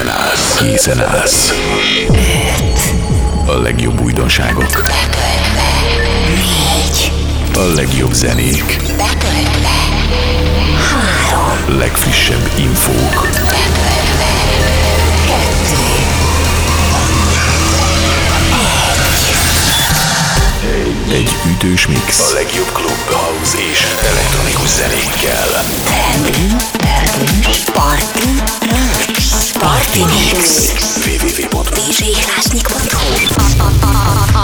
Készen állsz. Készen állsz. A legjobb újdonságok. A legjobb zenék. Legfrissebb infók. Egy ütős mix. A legjobb klub, house és elektronikus zenékkel. Tendünk, party. Party Mix. www.djhlásnyik.hu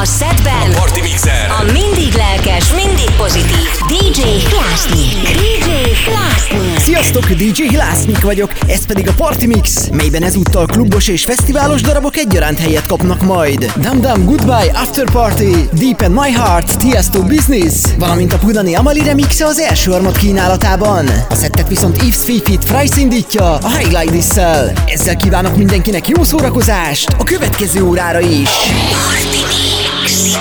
A szedben a Party Mixer. A mindig lelkes, mindig pozitív DJ Hlásnyik. DJ Hlásnyik. Sziasztok, DJ Hlásnyik vagyok, ez pedig a Party Mix, melyben ezúttal klubos és fesztiválos darabok egyaránt helyet kapnak majd. Dam Dam Goodbye After Party, Deep and My Heart, Tiesto Business, valamint a Pudani Amali remixe az első harmad kínálatában. A szettet viszont Yves Fifit Price indítja a High Glide-szel. Ez Mixel kívánok mindenkinek jó szórakozást a következő órára is. Party Mix.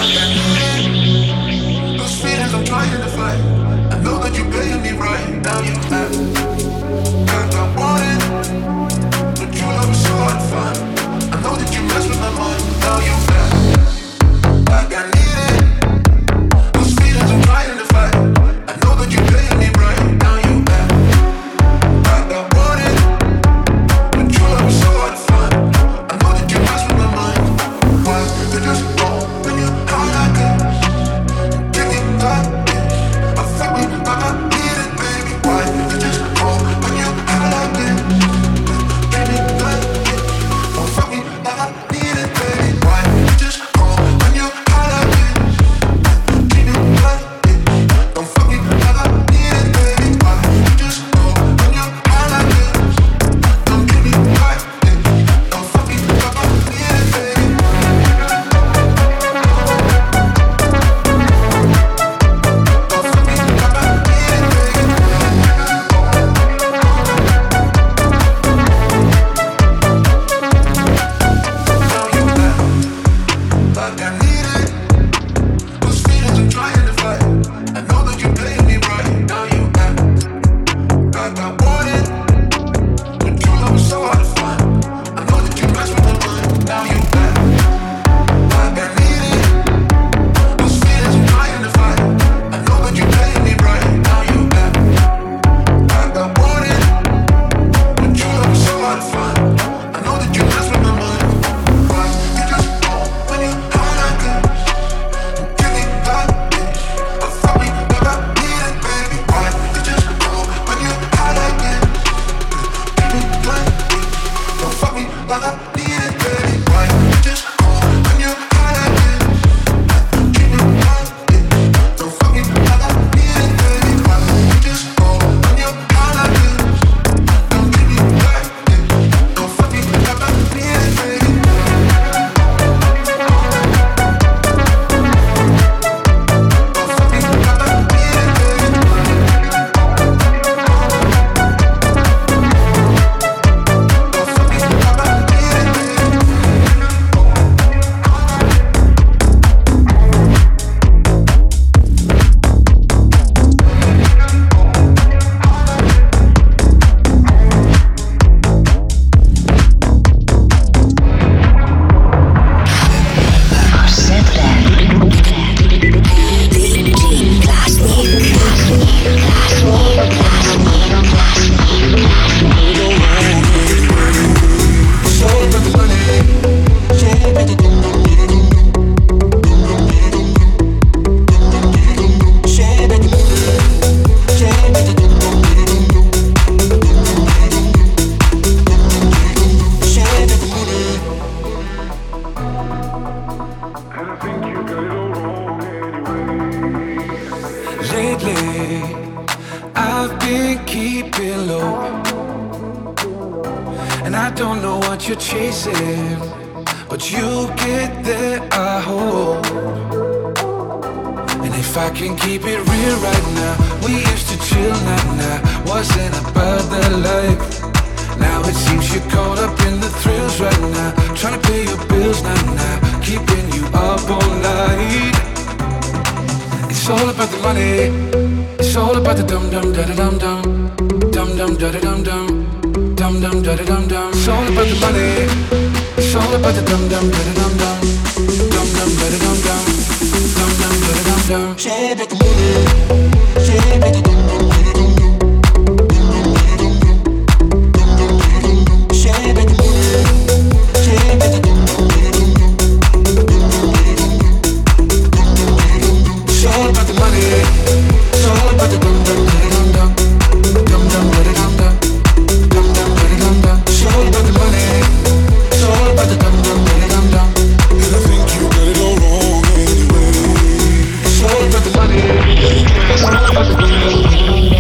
about the money. The money.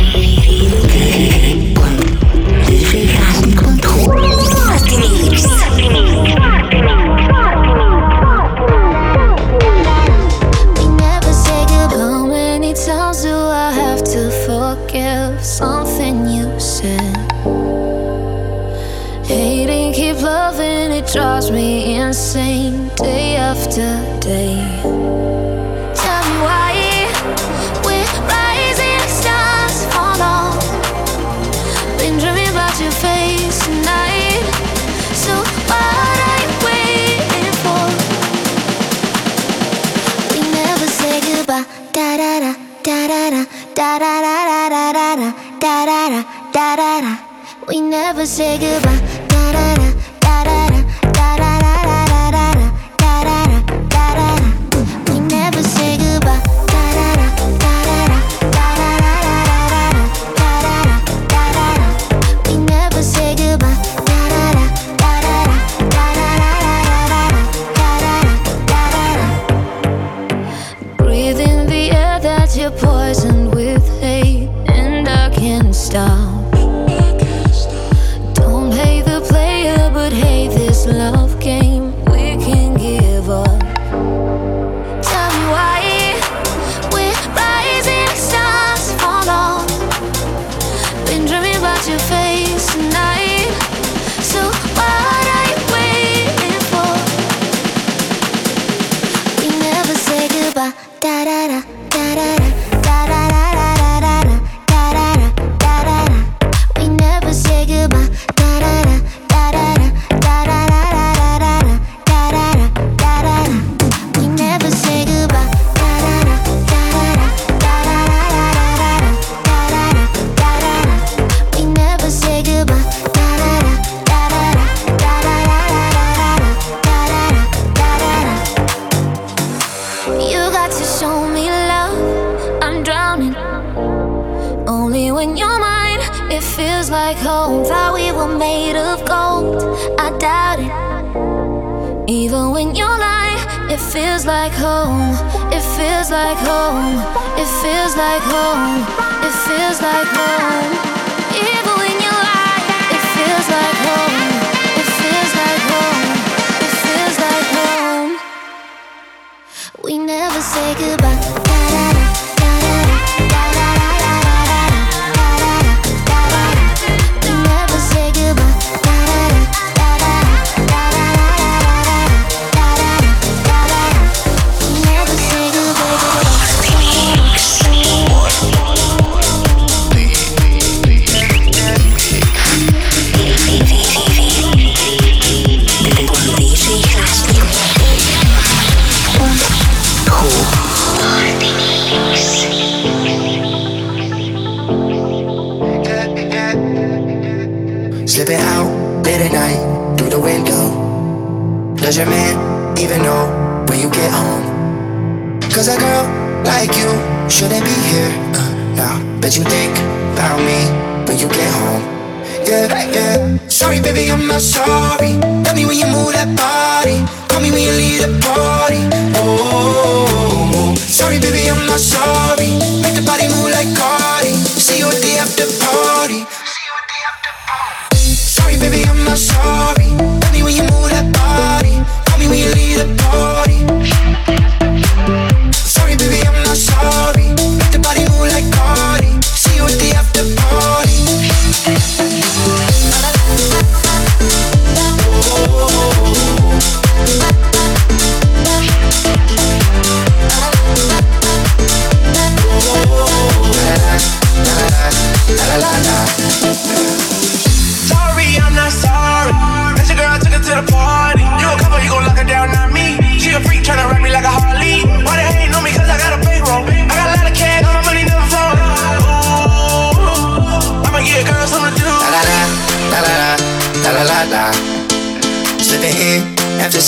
sorry. Make the body move like Cardi. See you at the after party. Sorry, baby, I'm not sorry. Tell me when you move that body. Call me when you leave the party.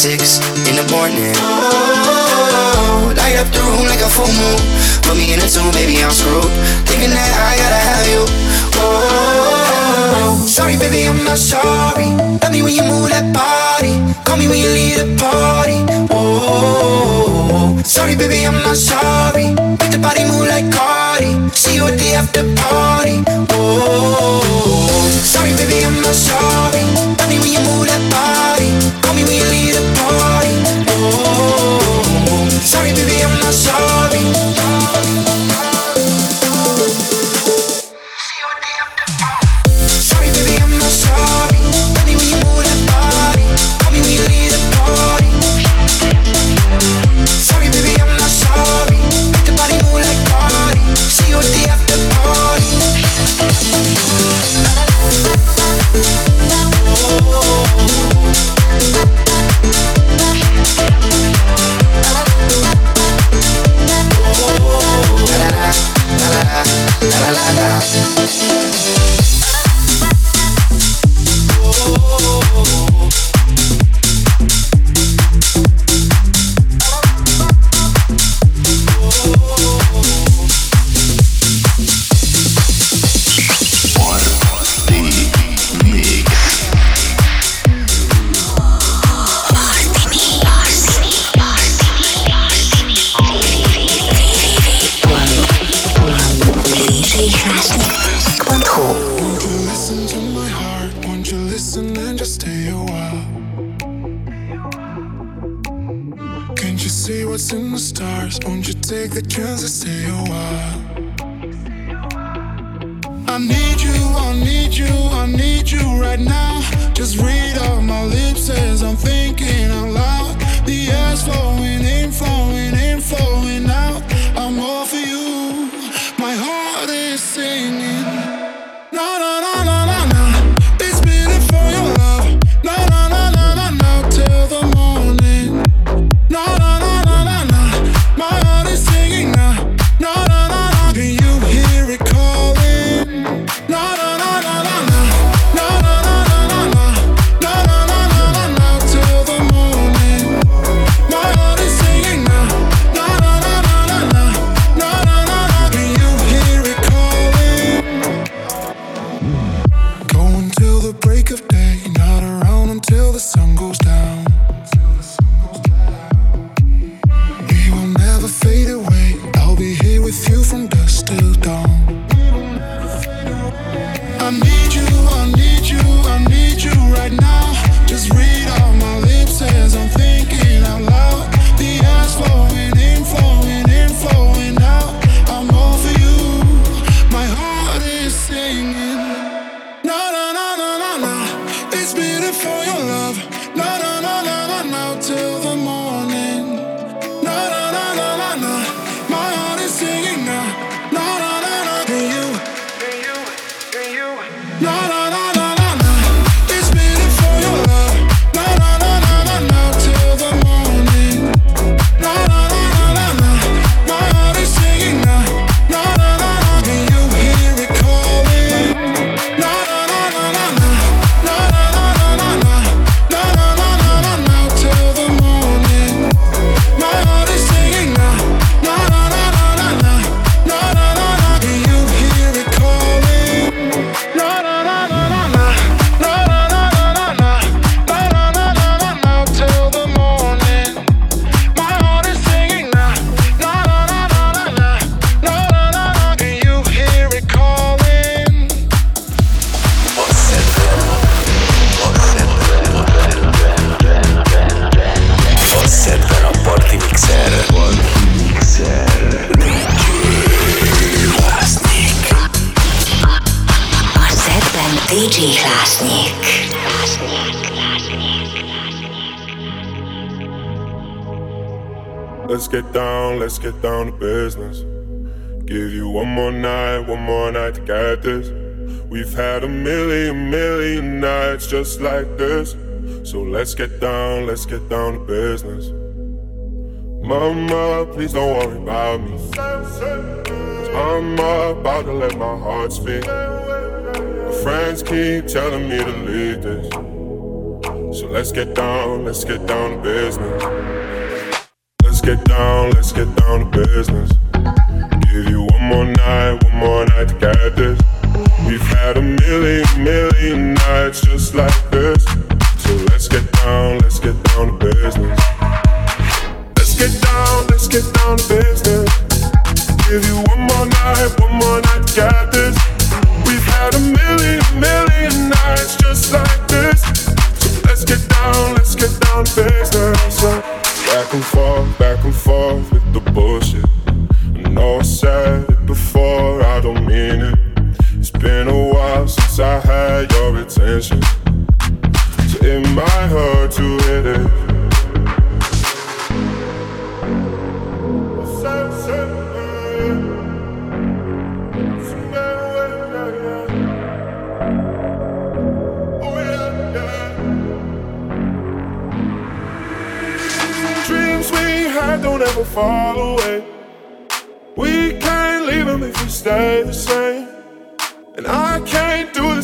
six in the morning. Oh, light up the room like a full moon. Put me in a tomb, baby, I'm screwed. Thinking that I gotta have you. Oh, sorry, baby, I'm not sorry. Tell me when you move that body. Call me when you leave the party. Oh, sorry, baby, I'm not sorry. Make the body move like Cardi. See you at the after party. Oh, sorry, baby, I'm not sorry. Tell me when you move that body. Call me when you leave. with you from dusk till dawn. I need you, I need you, I need you right now. Just read all my lips as I'm thinking. just like this. So let's get down, let's get down to business. Mama, please don't worry about me. i I'm about to let my heart speak. My friends keep telling me to leave this. So let's get down, let's get down to business. Let's get down, let's get down to business. Give you one more night, one more night to get this. We've had a million, million nights just like this. So let's get down, let's get down to business. Let's get down, let's get down to business. Give you one more night, one more night get this. We've had a million, million nights just like this. So let's get down, let's get down to business. Back and forth, back and forth with the bullshit. I know I said it before, I don't mean it. It's since I had your attention. So it might hurt to hit it. Dreams we had don't ever fall away. We can't leave them if we stay the same. And I can't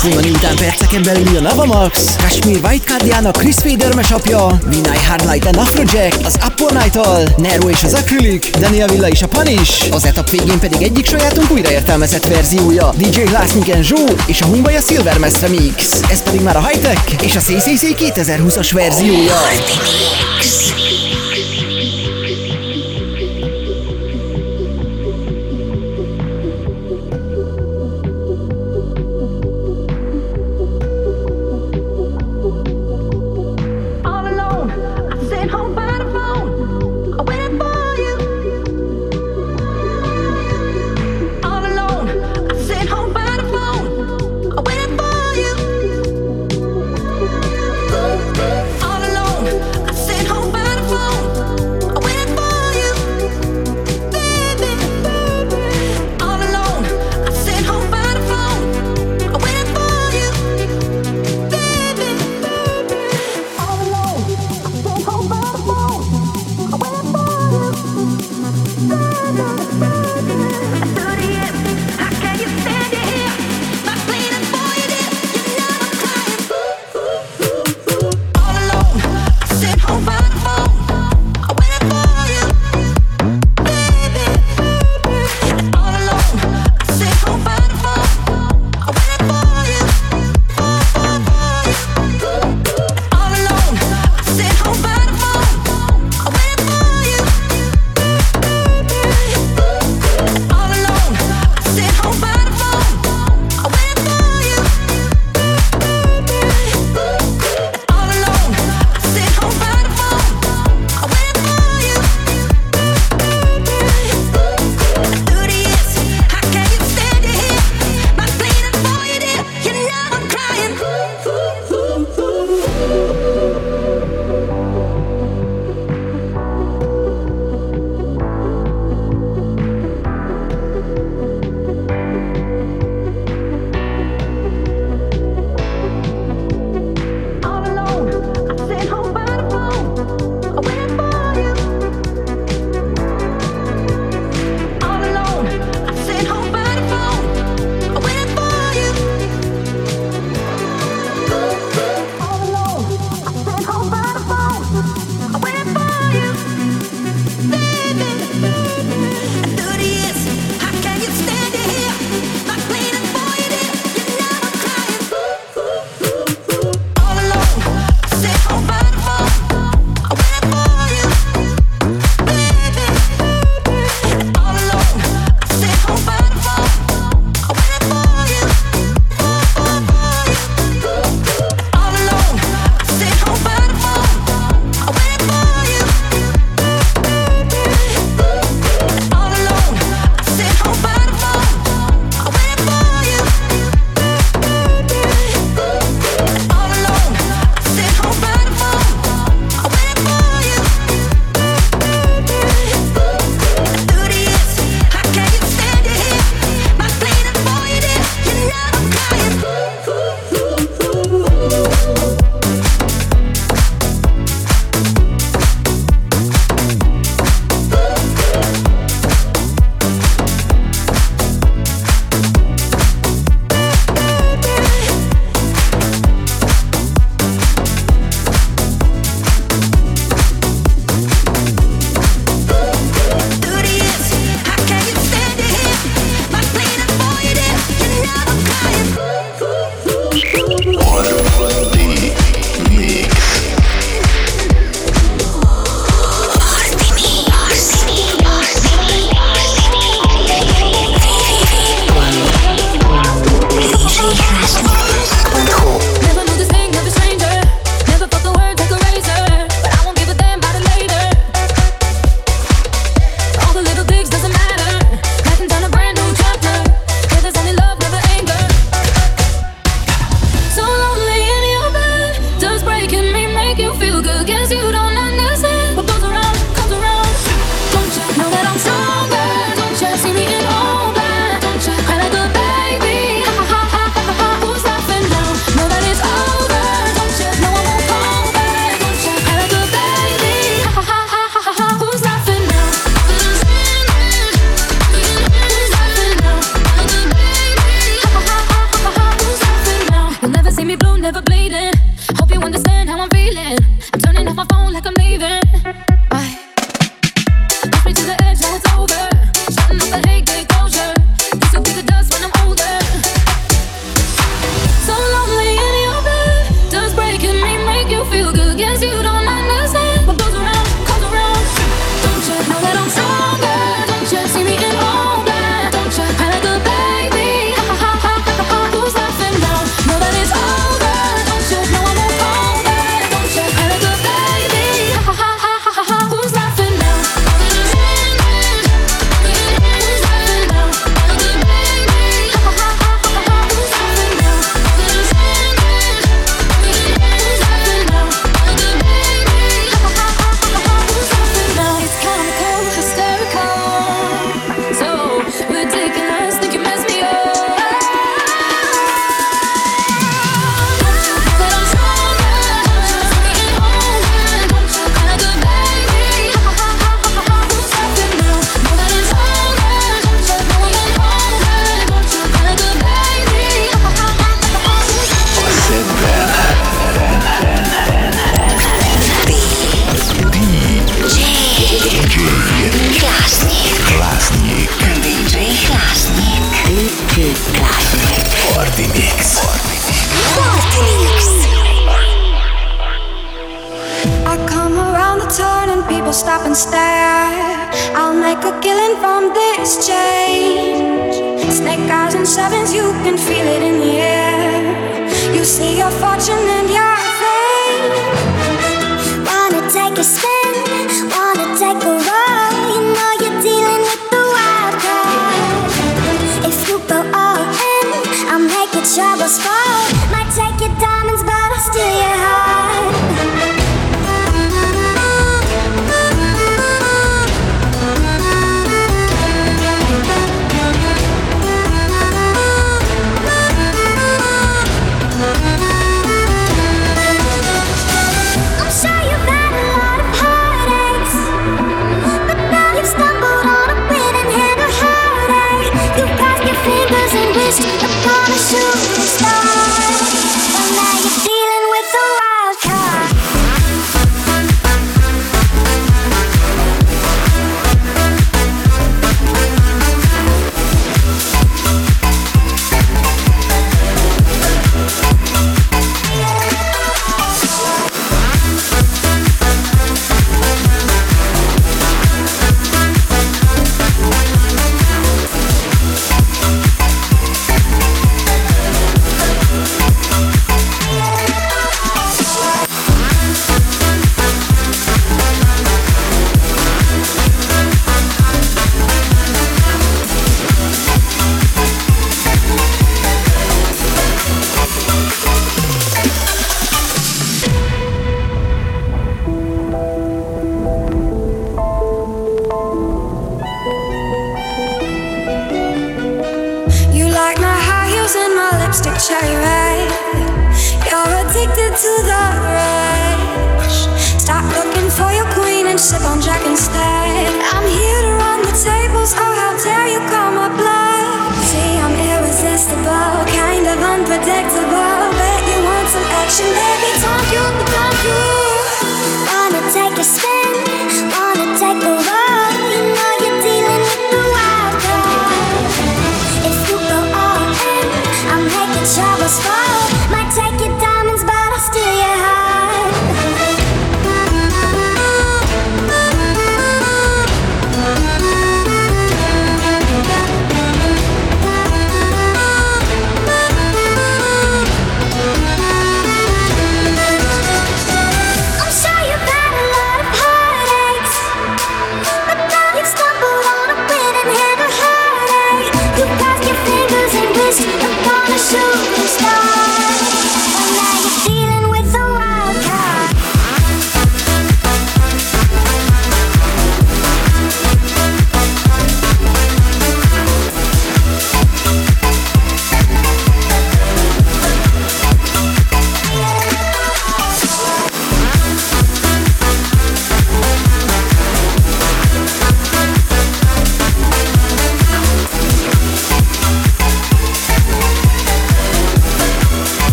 Punani után perceken belül a Navamax, Kashmir White Cardjának Chris Fader apja, Vinay Hardlight and Afrojack, az Up All Night-tal, Nero és az Acrylic, Daniel Villa és a Punish, az etap végén pedig egyik sajátunk újraértelmezett verziója, DJ Glassnik Joe és a Mumbai a Silver Mestre Mix. Ez pedig már a Hightech és a CCC 2020-as verziója. all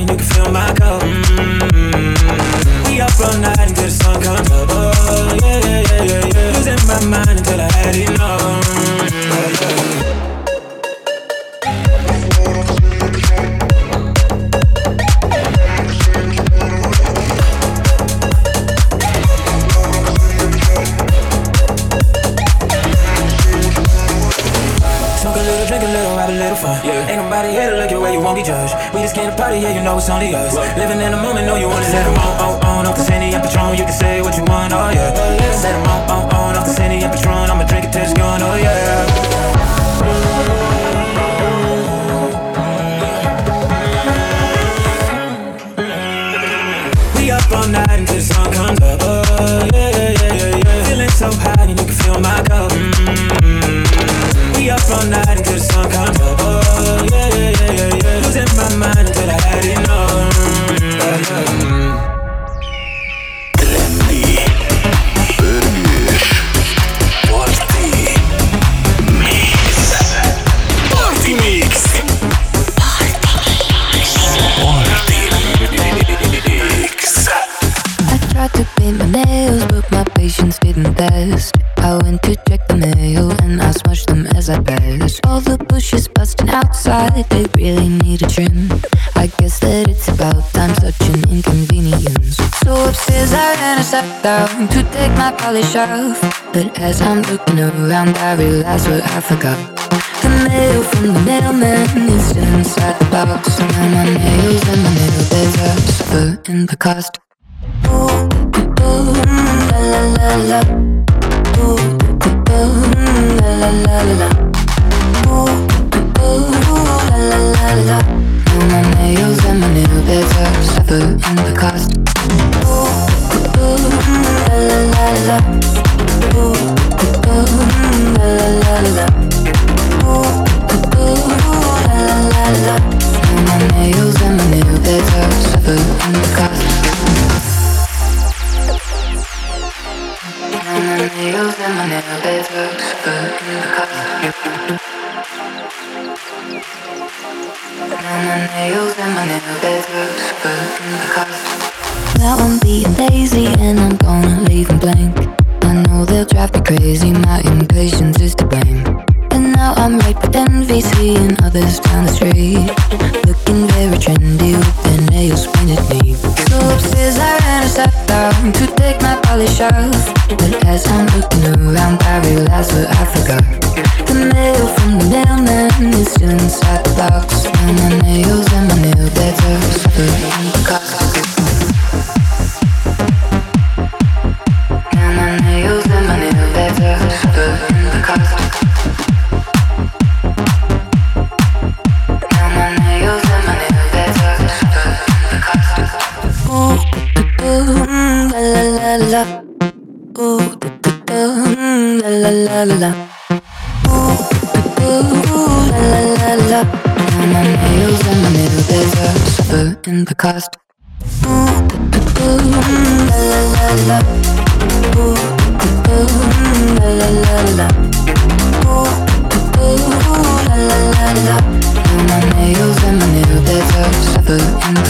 and you can feel my cup. Mm-hmm. shelf. But as I'm looking around, I realize what I forgot. The mail from the mailman is inside the box. And now my nails and my nail beds are suffer in the cost. Ooh, boom, la la la la. Ooh, boom, la la la la.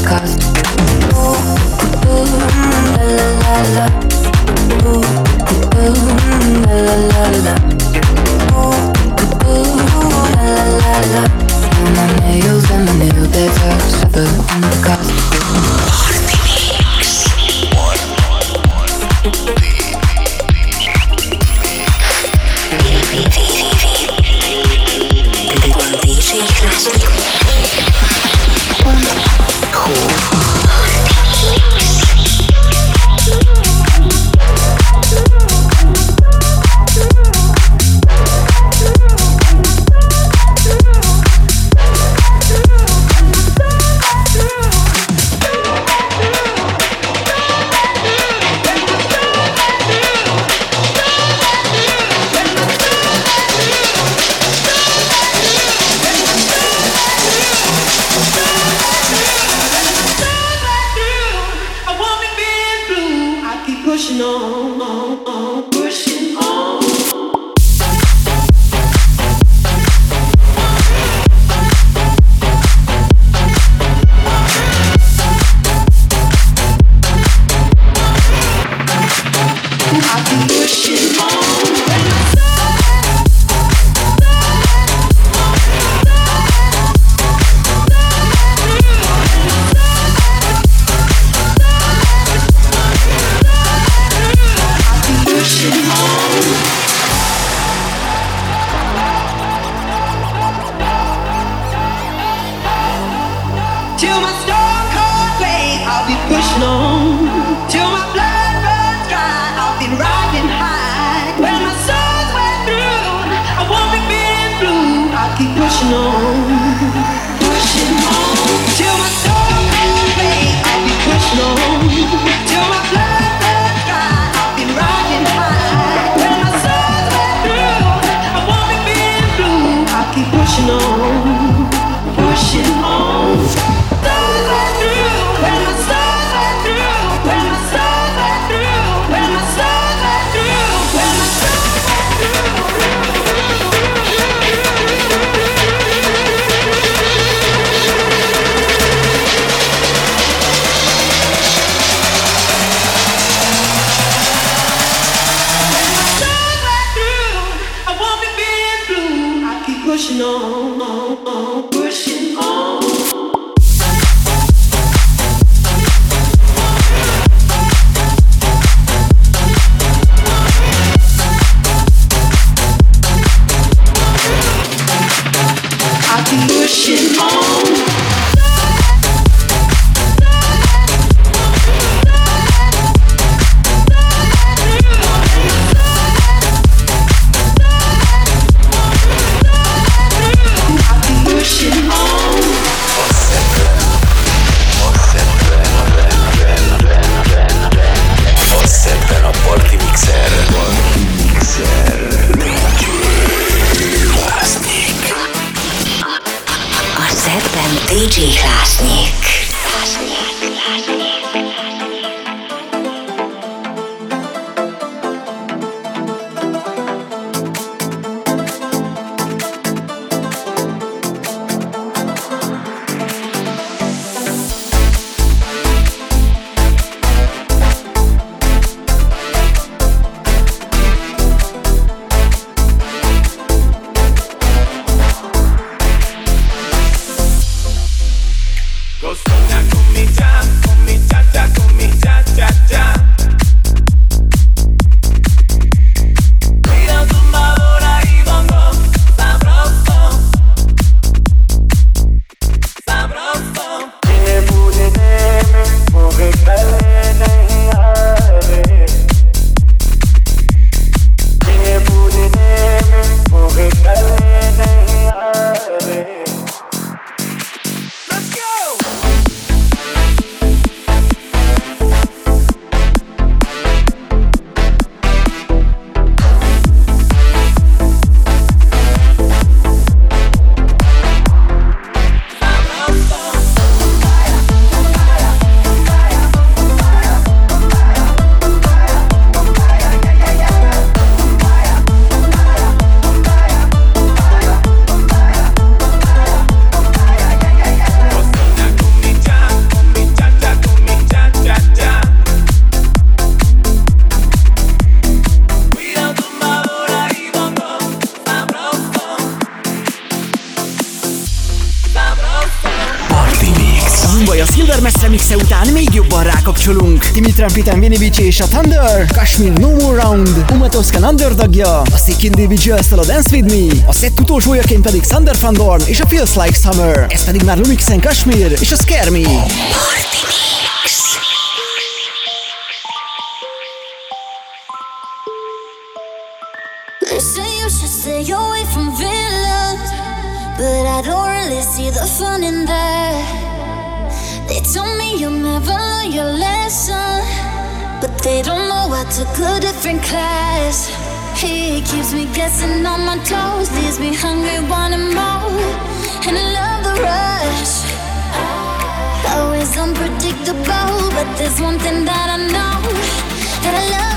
cost. My nails and my nail beds are on the cost. I'll és a Thunder, Kashmir No More Round, Uma Toscan Underdogja, a Sick Individuals a Dance With Me, a set utolsójaként pedig Thunder Van Dorn és a Feels Like Summer. Ez pedig már Lumixen Kashmir és a Scare Me. Party Mix. They say you should stay away from villains, but I don't really see the fun in that. They told me you'll never learn your lesson, but they don't know I took a different class. He keeps me guessing on my toes, leaves me hungry, wanting more, and I love the rush. Always unpredictable, but there's one thing that I know that I love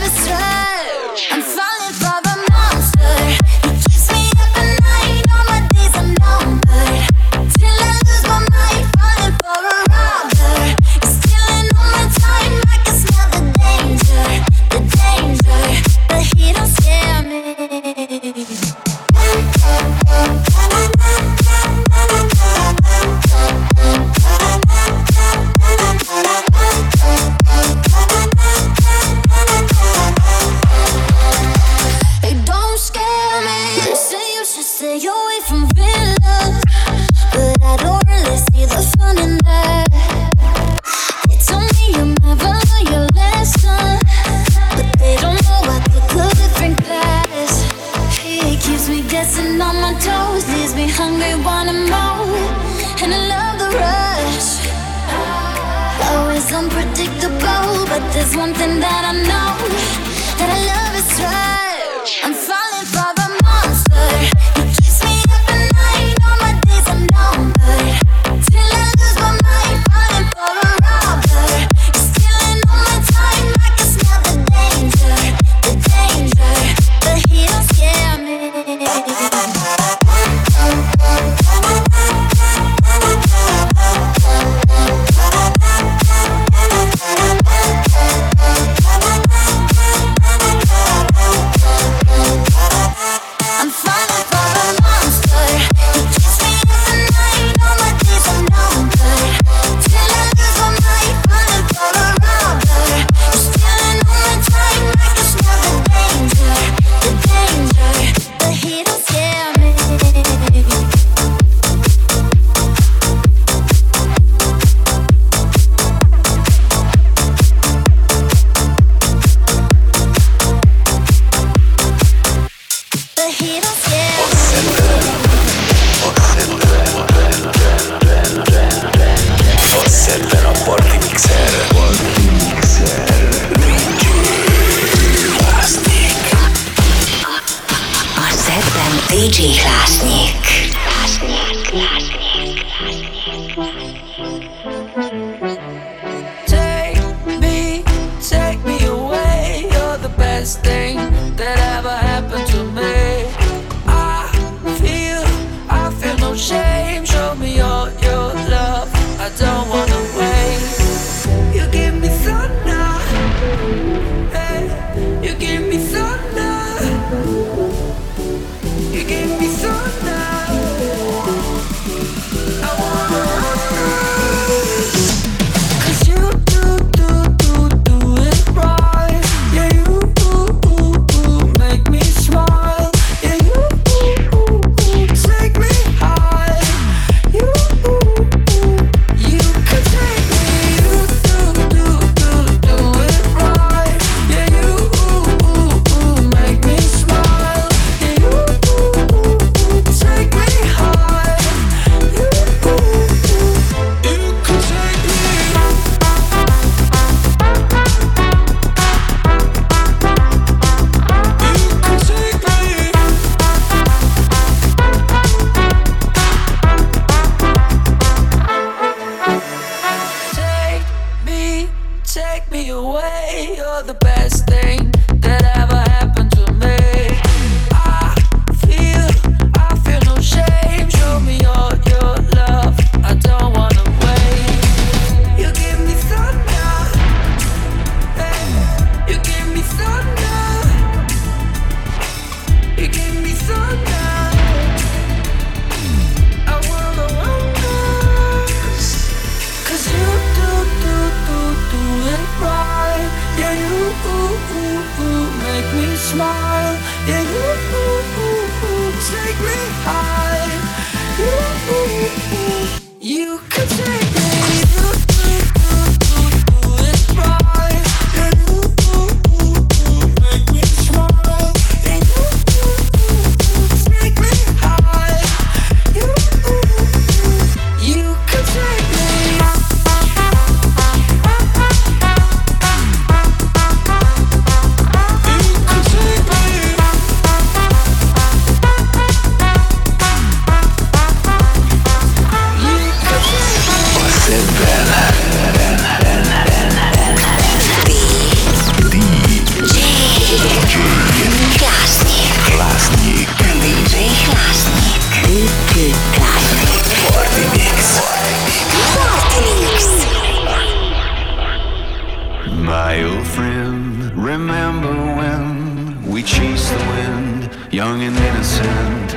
My old friend, remember when we chased the wind, young and innocent.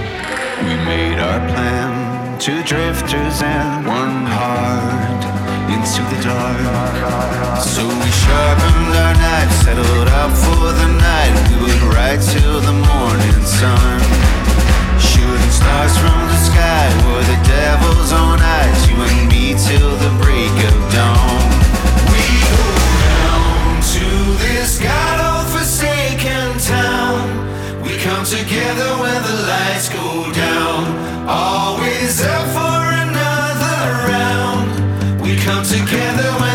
We made our plan, two drifters and one heart into the dark. So we sharpened our knives, settled up for the night. We would ride till the morning sun. Shooting stars from the sky were the devil's own eyes. You and me till the break of dawn to this God-forsaken town. We come together when the lights go down. Always up for another round. We come together when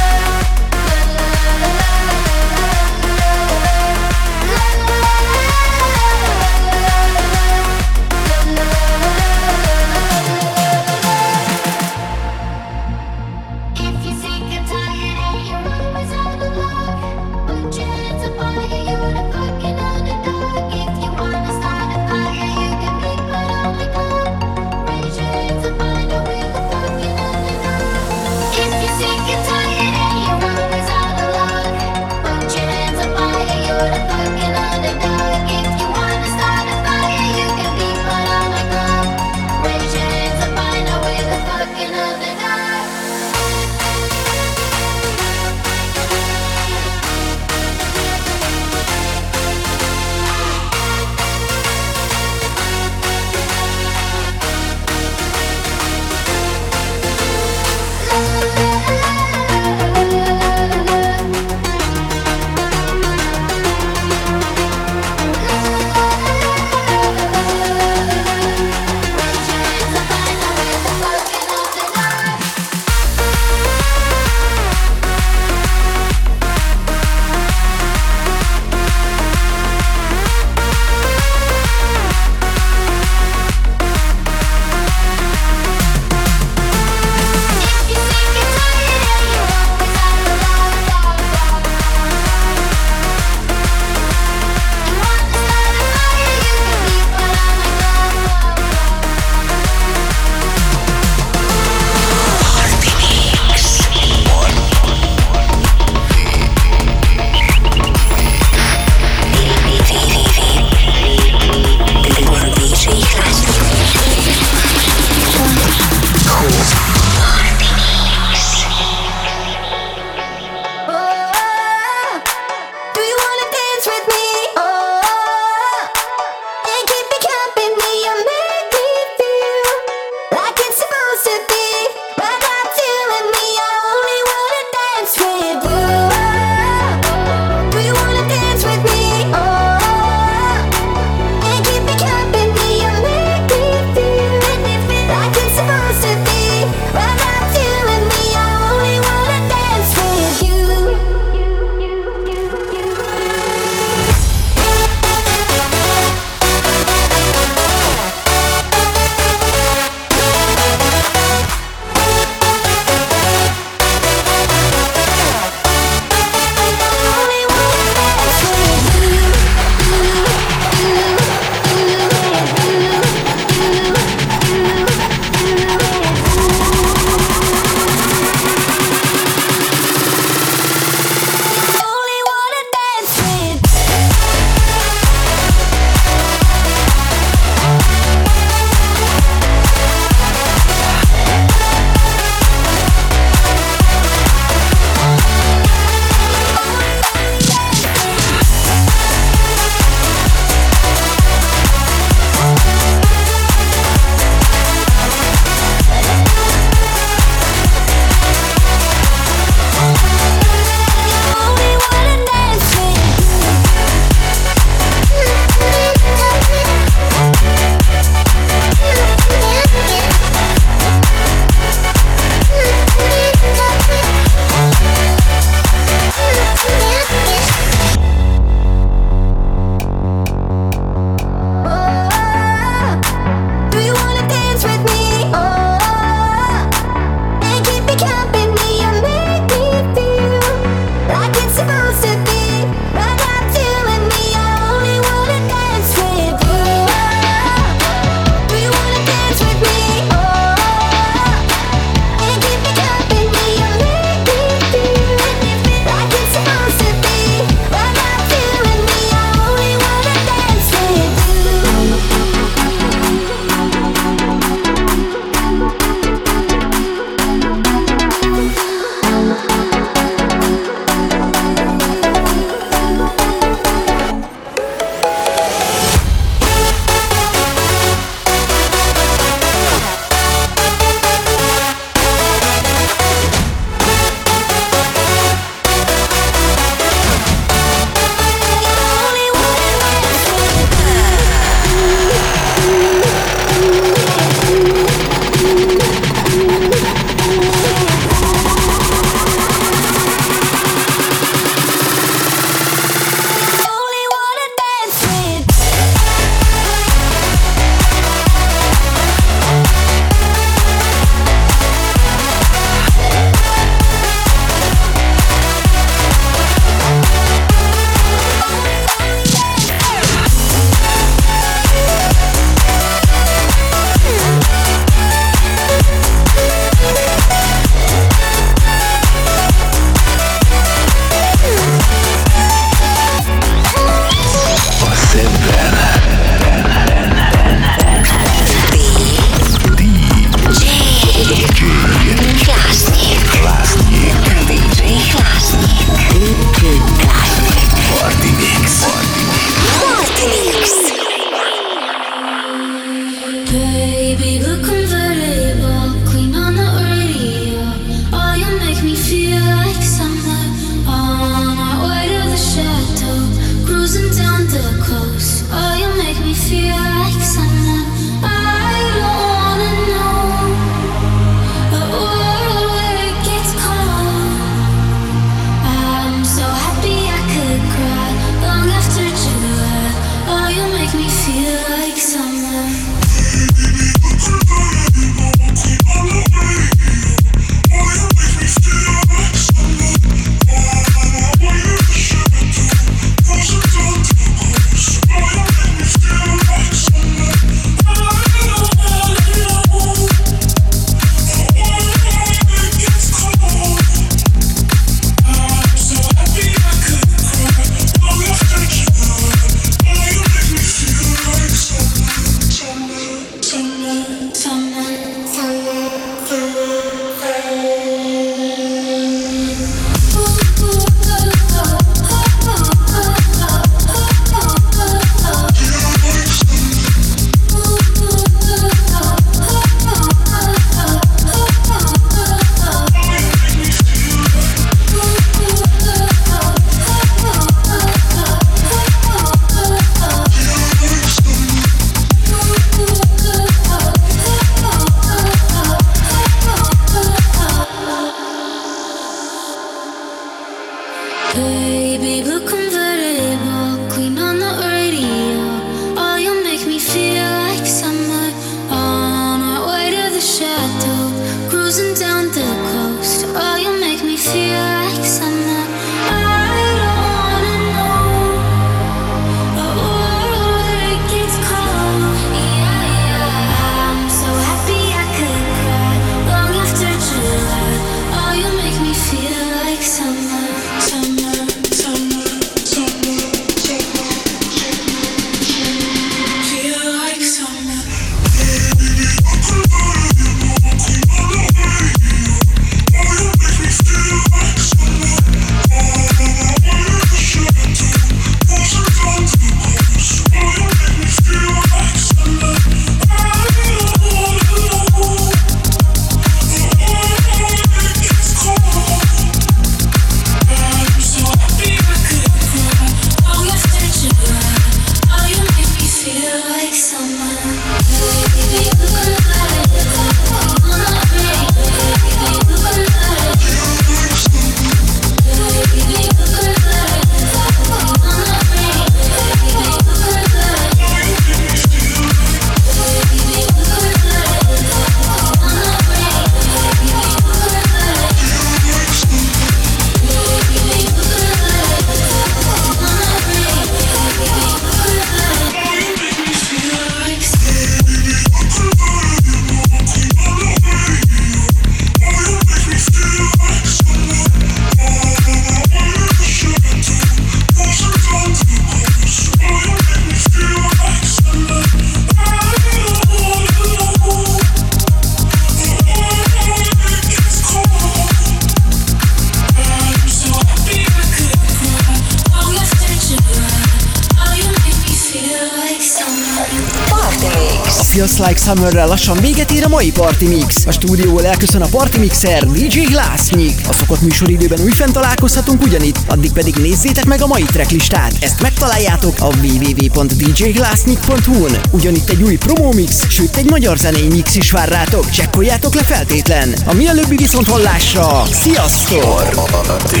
Summerrel lassan véget ér a mai Party Mix. A stúdióból elköszön a Party Mixer DJ Glassnyik. A szokott műsoridőben újfent találkozhatunk ugyanitt, addig pedig nézzétek meg a mai tracklistát. Ezt megtaláljátok a www.djglassnyik.hu-n. Ugyanitt egy új promo mix, sőt egy magyar zenei mix is vár rátok. Csekkoljátok le feltétlen. A mielőbbi viszont hallásra. Sziasztok! Party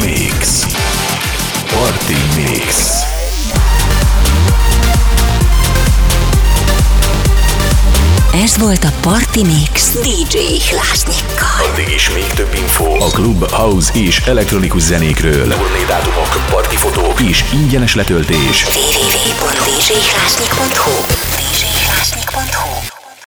Mix. Party Mix. Ez volt a Party Mix DJ Hlásnyikkal. Addig is még több info a klub, house és elektronikus zenékről. Turné dátumok, partifotók és ingyenes letöltés. www.djhlásnyik.hu